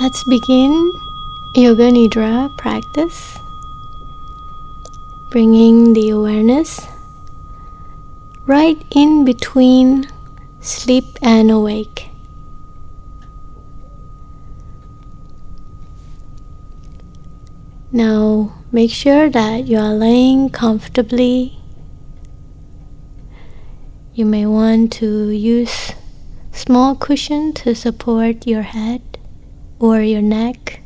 Let's begin Yoga Nidra practice. Bringing the awareness right in between sleep and awake. Now make sure that you are laying comfortably. You may want to use small cushion to support your head or your neck.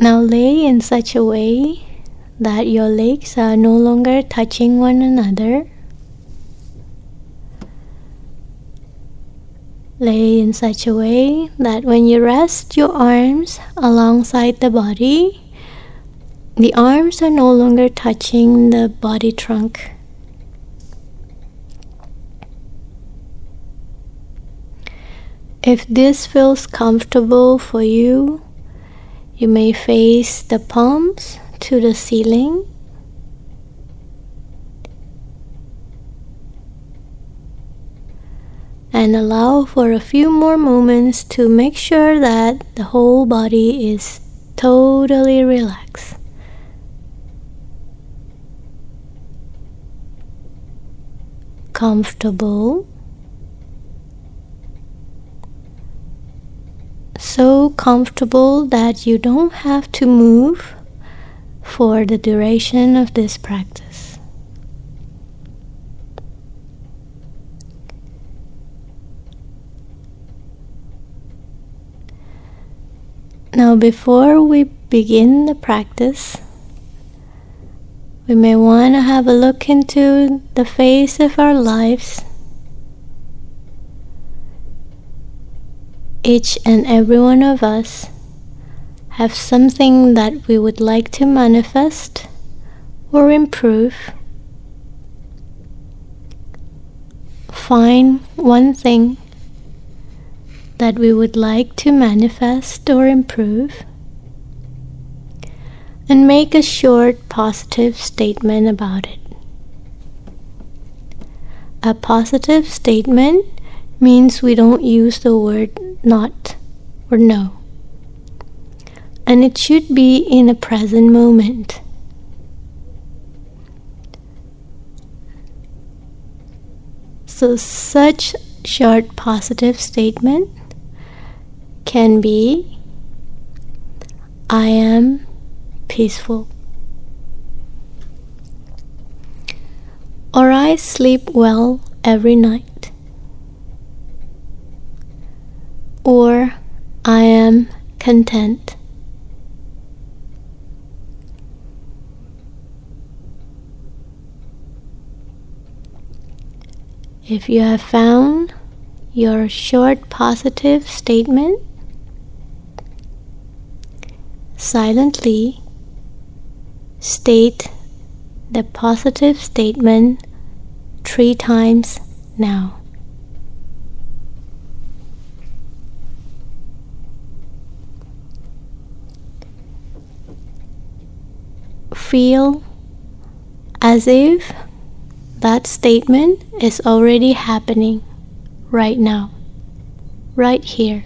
Now lay in such a way that your legs are no longer touching one another. Lay in such a way that when you rest your arms alongside the body, the arms are no longer touching the body trunk. If this feels comfortable for you, you may face the palms to the ceiling. And allow for a few more moments to make sure that the whole body is totally relaxed. Comfortable. So comfortable that you don't have to move for the duration of this practice. Now, before we begin the practice, we may want to have a look into the phase of our lives each and every one of us have something that we would like to manifest or improve. Find one thing that we would like to manifest or improve and make a short positive statement about it. A positive statement means we don't use the word not or no. And it should be in a present moment. So, such short positive statement can be I am peaceful. Or I sleep well every night. Or I am content. If you have found your short positive statement, silently state the positive statement three times now. Feel as if that statement is already happening right now, right here.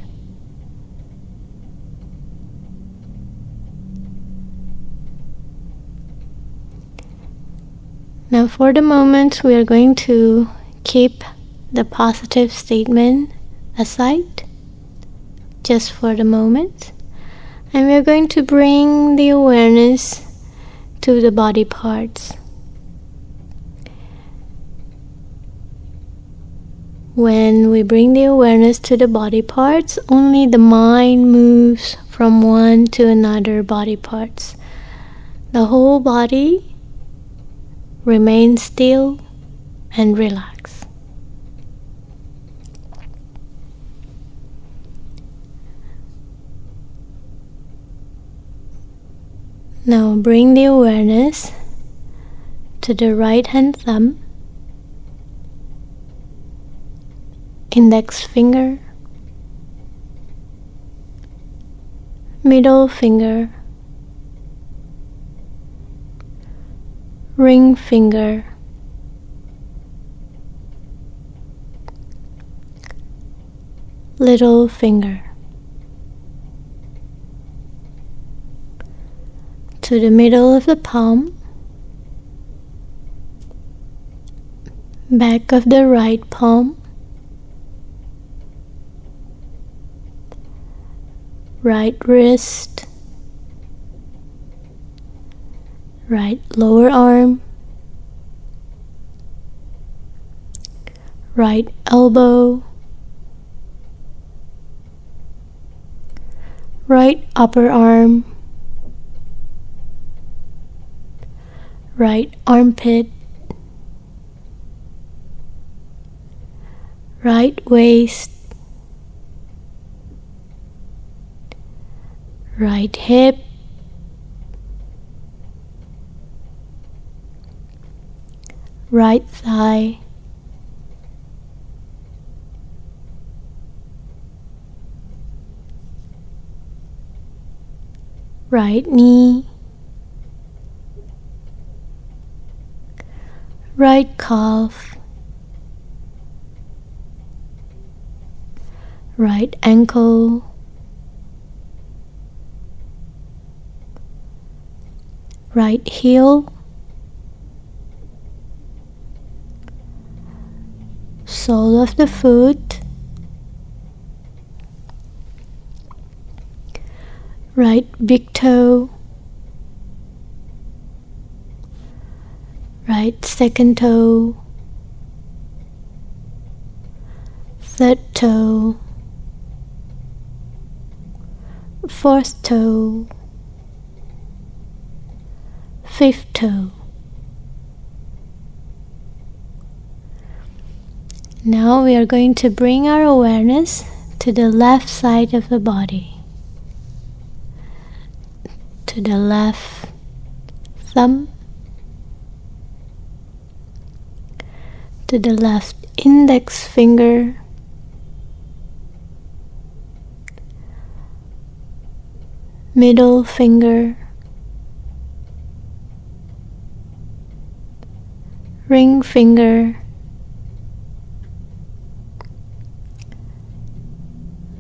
Now, for the moment, we are going to keep the positive statement aside just for the moment, and we are going to bring the awareness to the body parts. When we bring the awareness to the body parts, only the mind moves from one to another body parts. The whole body remains still and relaxed. Now bring the awareness to the right hand thumb, index finger, middle finger, ring finger. little finger. To the middle of the palm, back of the right palm, right wrist, right lower arm, right elbow, right upper arm, right armpit, right waist, right hip, right thigh, right knee, right calf, right ankle, right heel, sole of the foot, right big toe, right second toe, third toe, fourth toe, fifth toe. Now we are going to bring our awareness to the left side of the body. To the left thumb, to the left. Index finger, middle finger, ring finger,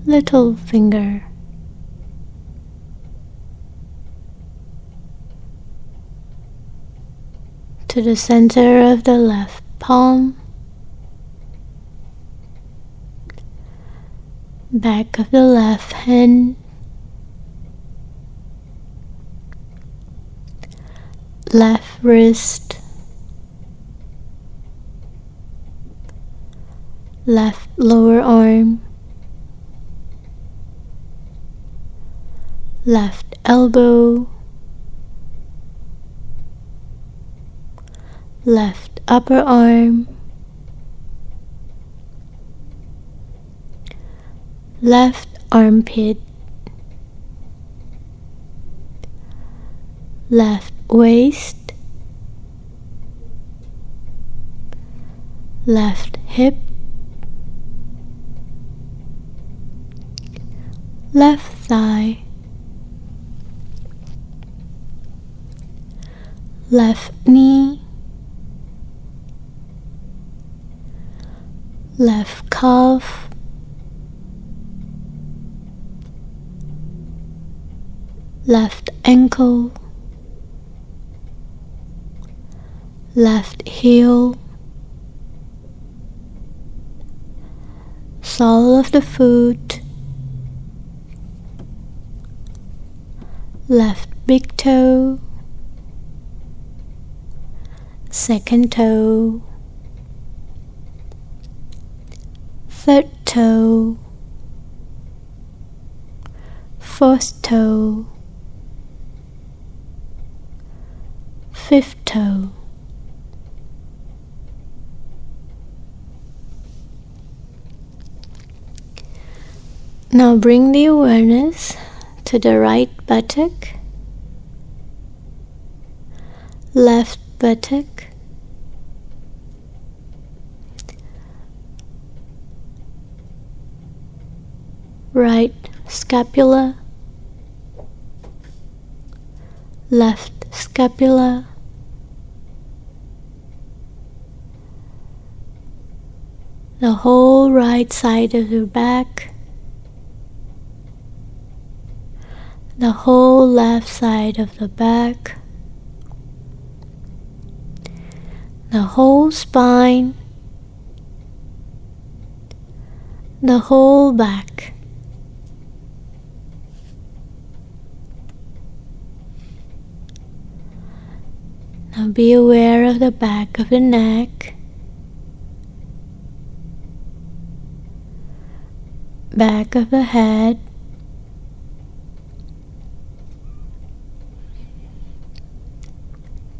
little finger. To the center of the left palm, back of the left hand, left wrist, left lower arm, left elbow, left upper arm, left armpit, left waist, left hip, left thigh, left knee, left calf, left ankle, left heel, sole of the foot, left big toe, second toe, third toe, fourth toe, fifth toe. Now bring the awareness to the right buttock, left buttock, right scapula, left scapula, the whole right side of your back, the whole left side of the back, the whole spine, the whole back. Now be aware of the back of the neck. Back of the head.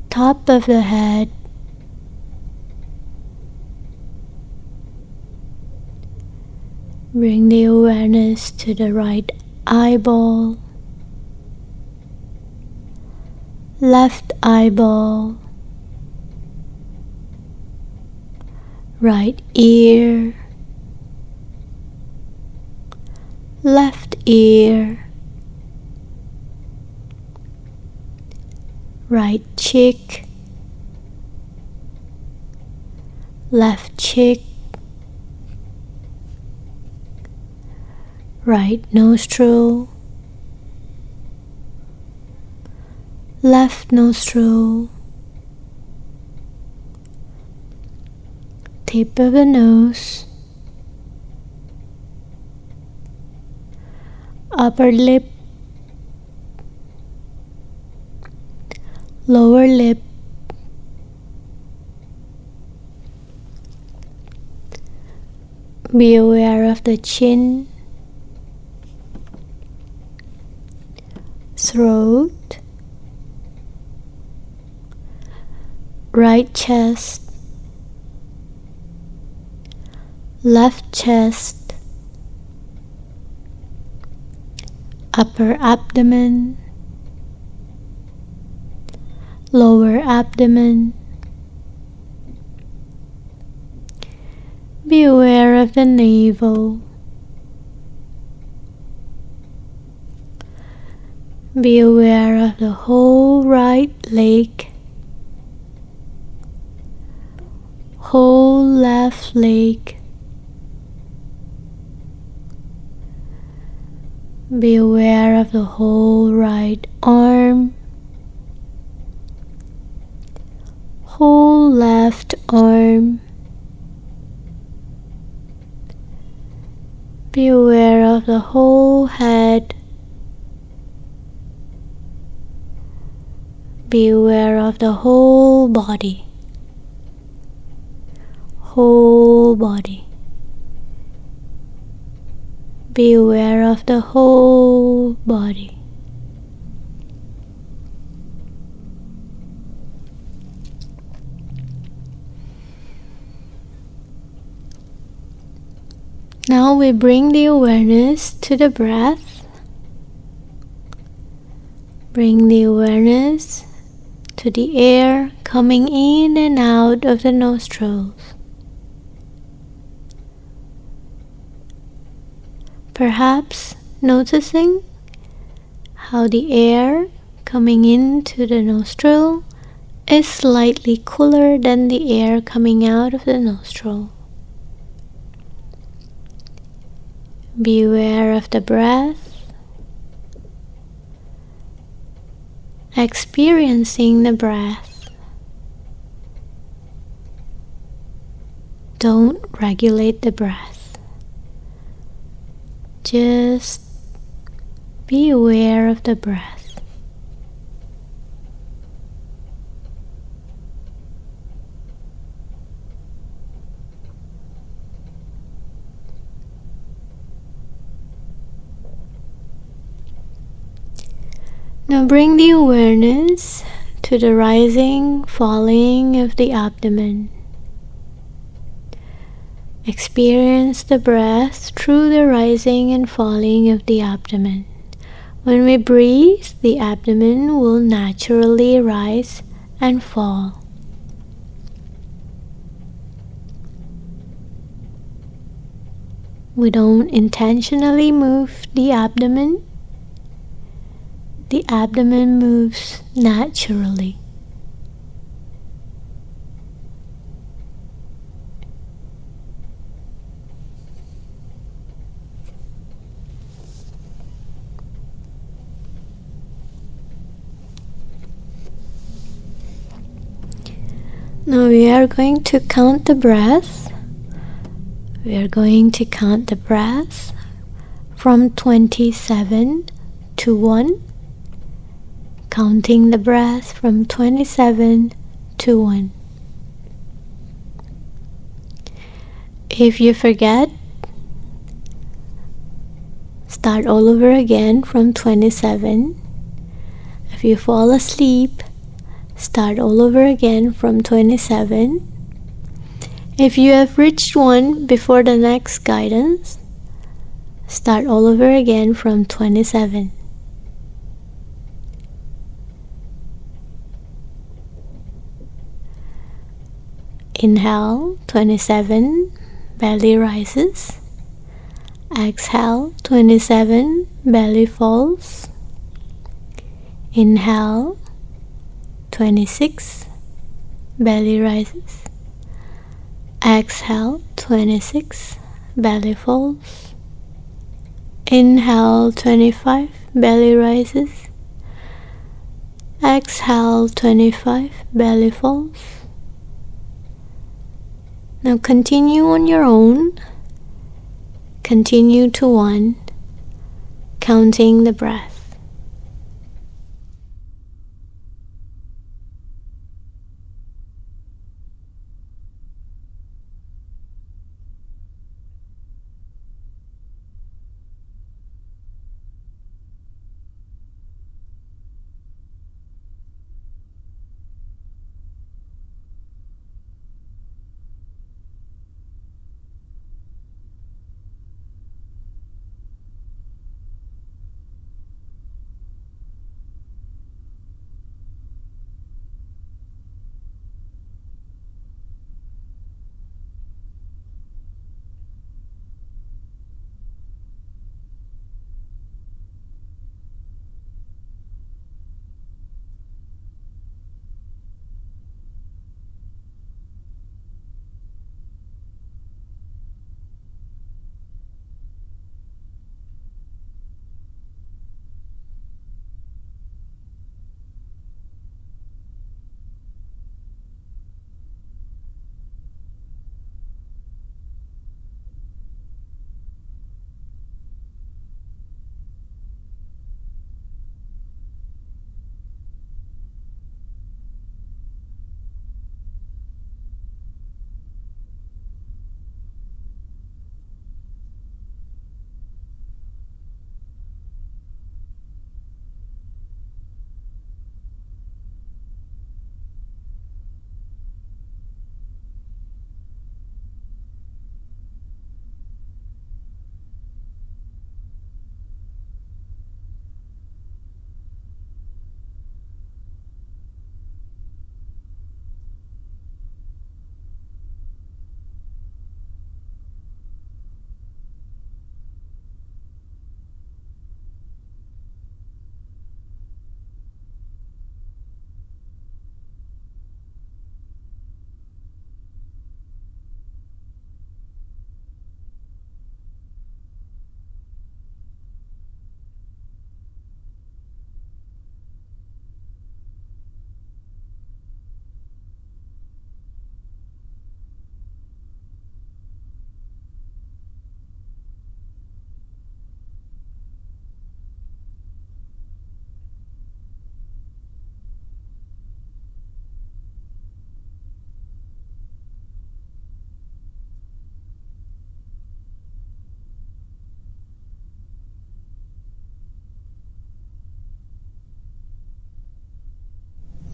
Top of the head. Bring the awareness to the right eyeball, left eyeball, right ear, left ear, right cheek, left cheek. right nostril, left nostril, tip of the nose, upper lip, lower lip. Be aware of the chin throat, right chest, left chest, upper abdomen, lower abdomen. Be aware of the navel. Be aware of the whole right leg, whole left leg. Be aware of the whole right arm, whole left arm. Be aware of the whole head. Be aware of the whole body. Whole body. Be aware of the whole body. Now we bring the awareness to the breath. Bring the awareness to the air coming in and out of the nostrils. Perhaps noticing how the air coming into the nostril is slightly cooler than the air coming out of the nostril. Be aware of the breath experiencing the breath. Don't regulate the breath. Just be aware of the breath. Now bring the awareness to the rising, falling of the abdomen. Experience the breath through the rising and falling of the abdomen. When we breathe, the abdomen will naturally rise and fall. We don't intentionally move the abdomen the abdomen moves naturally. Now we are going to count the breath. We are going to count the breath from 27 to 1. Counting the breath from 27 to 1. If you forget, start all over again from 27. If you fall asleep, start all over again from 27. If you have reached 1 before the next guidance, start all over again from 27. Inhale 27, belly rises. Exhale 27, belly falls. Inhale 26, belly rises. Exhale 26, belly falls. Inhale 25, belly rises. Exhale 25, belly falls. Now continue on your own. Continue to one, counting the breath.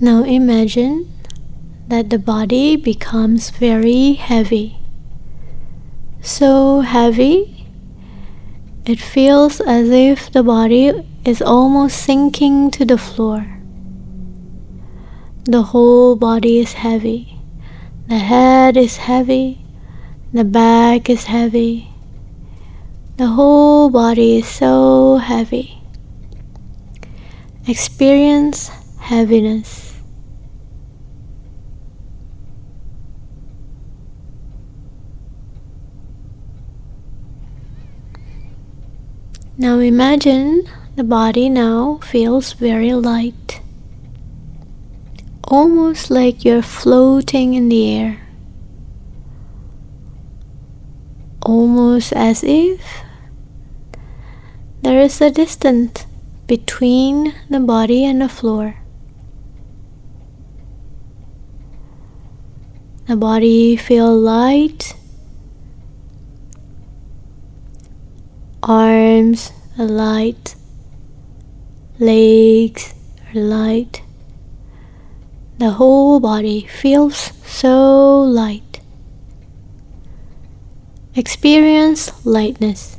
Now imagine that the body becomes very heavy. So heavy, it feels as if the body is almost sinking to the floor. The whole body is heavy. The head is heavy. The back is heavy. The whole body is so heavy. Experience heaviness. Now imagine the body now feels very light. almost like you're floating in the air. Almost as if there is a distance between the body and the floor. The body feel light. Arms are light. Legs are light. The whole body feels so light. Experience lightness.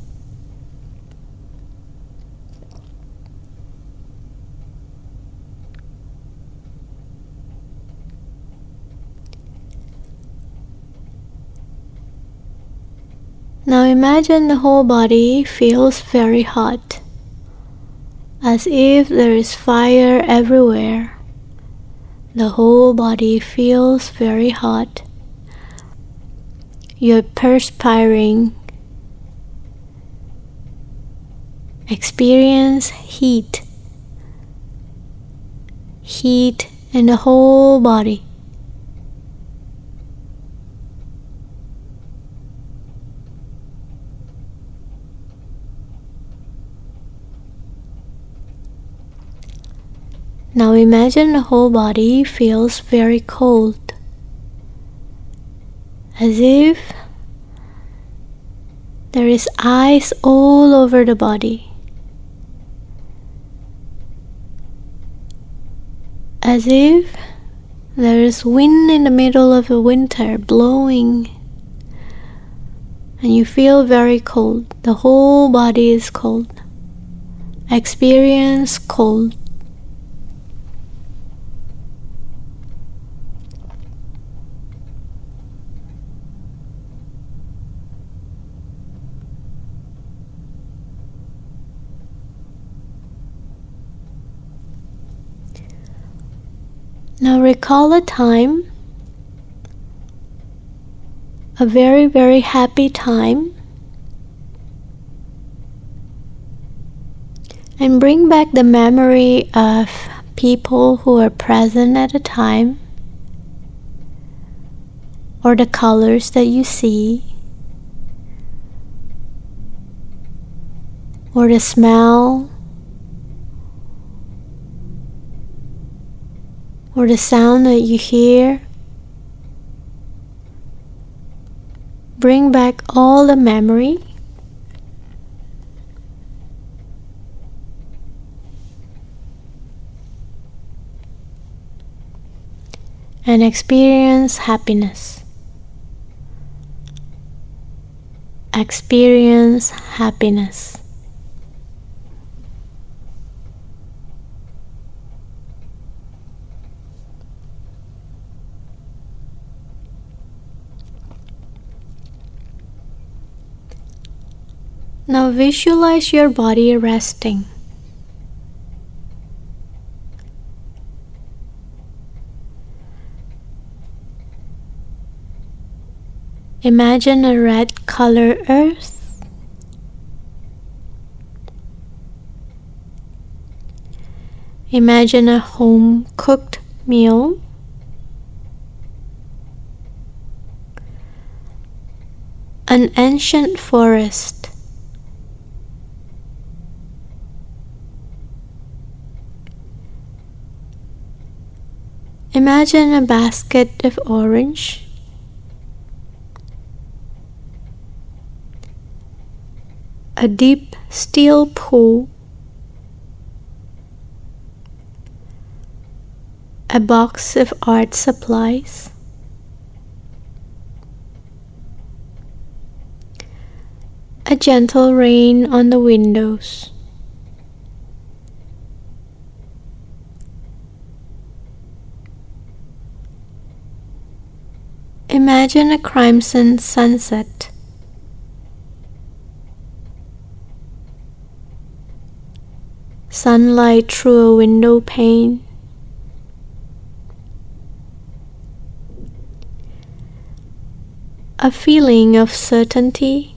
Now imagine the whole body feels very hot, as if there is fire everywhere. The whole body feels very hot. You're perspiring. Experience heat. Heat in the whole body. Now imagine the whole body feels very cold, as if there is ice all over the body, as if there is wind in the middle of the winter blowing, and you feel very cold. The whole body is cold. Experience cold. Now recall a time, a very, very happy time, and bring back the memory of people who are present at the time or the colors that you see or the smell or the sound that you hear. Bring back all the memory. And experience happiness. Experience happiness. Now visualize your body resting. Imagine a red color earth. Imagine a home cooked meal. An ancient forest. Imagine a basket of orange. A deep steel pool. A box of art supplies. A gentle rain on the windows. Imagine a crimson sunset. Sunlight through a window pane. A feeling of certainty.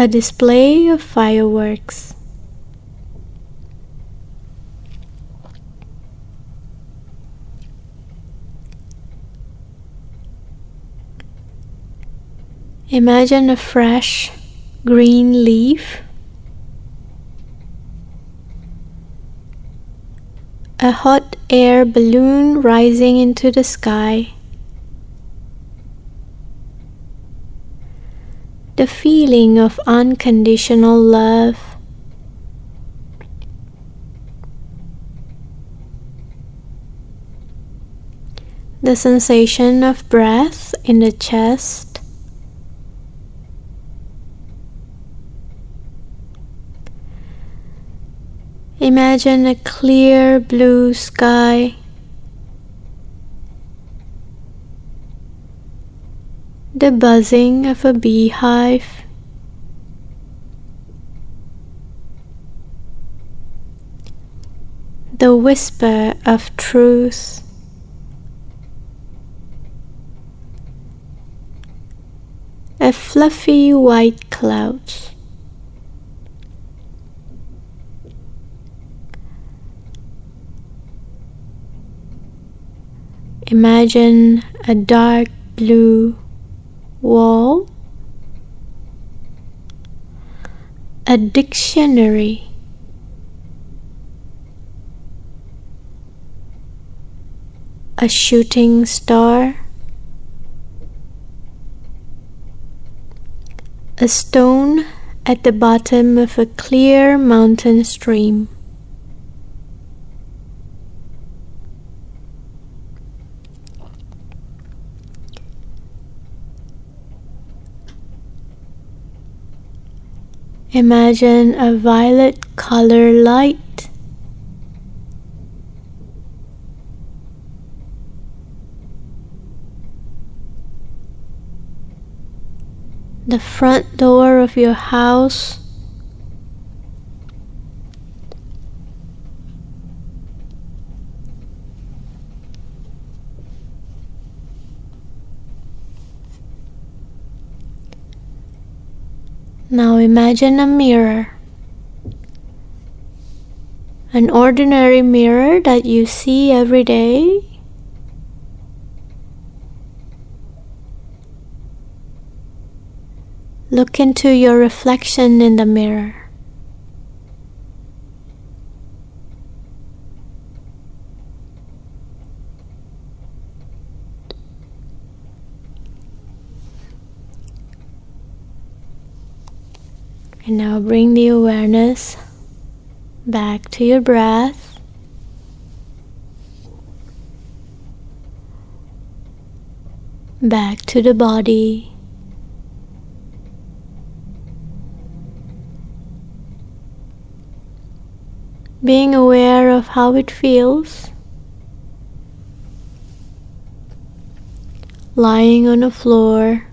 a display of fireworks. Imagine a fresh green leaf, a hot air balloon rising into the sky. The feeling of unconditional love. The sensation of breath in the chest Imagine a clear blue sky. The buzzing of a beehive. The whisper of truth. A fluffy white clouds. Imagine a dark blue wall, a dictionary, a shooting star, a stone at the bottom of a clear mountain stream. Imagine a violet color light. The front door of your house Now imagine a mirror. An ordinary mirror that you see every day. Look into your reflection in the mirror. And now bring the awareness back to your breath. Back to the body. Being aware of how it feels. Lying on the floor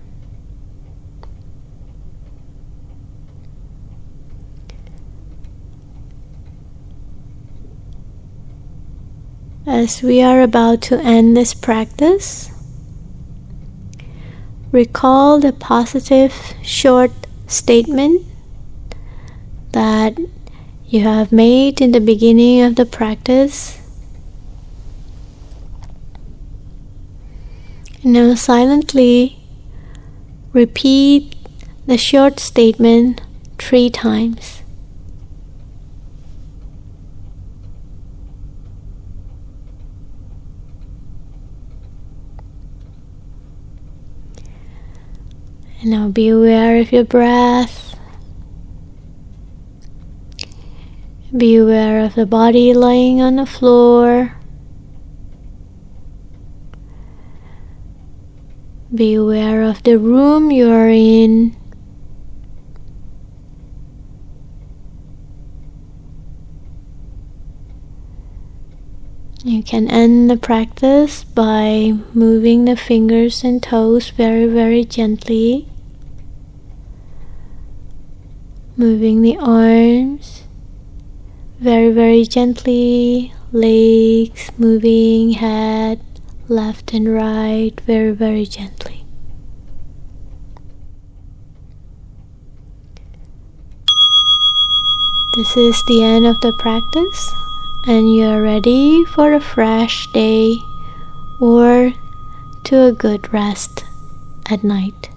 As we are about to end this practice, recall the positive short statement that you have made in the beginning of the practice. Now silently repeat the short statement three times. And now be aware of your breath. Be aware of the body lying on the floor. Be aware of the room you are in. You can end the practice by moving the fingers and toes very, very gently moving the arms very, very gently, legs moving, head left and right very, very gently. This is the end of the practice, and you are ready for a fresh day or to a good rest at night.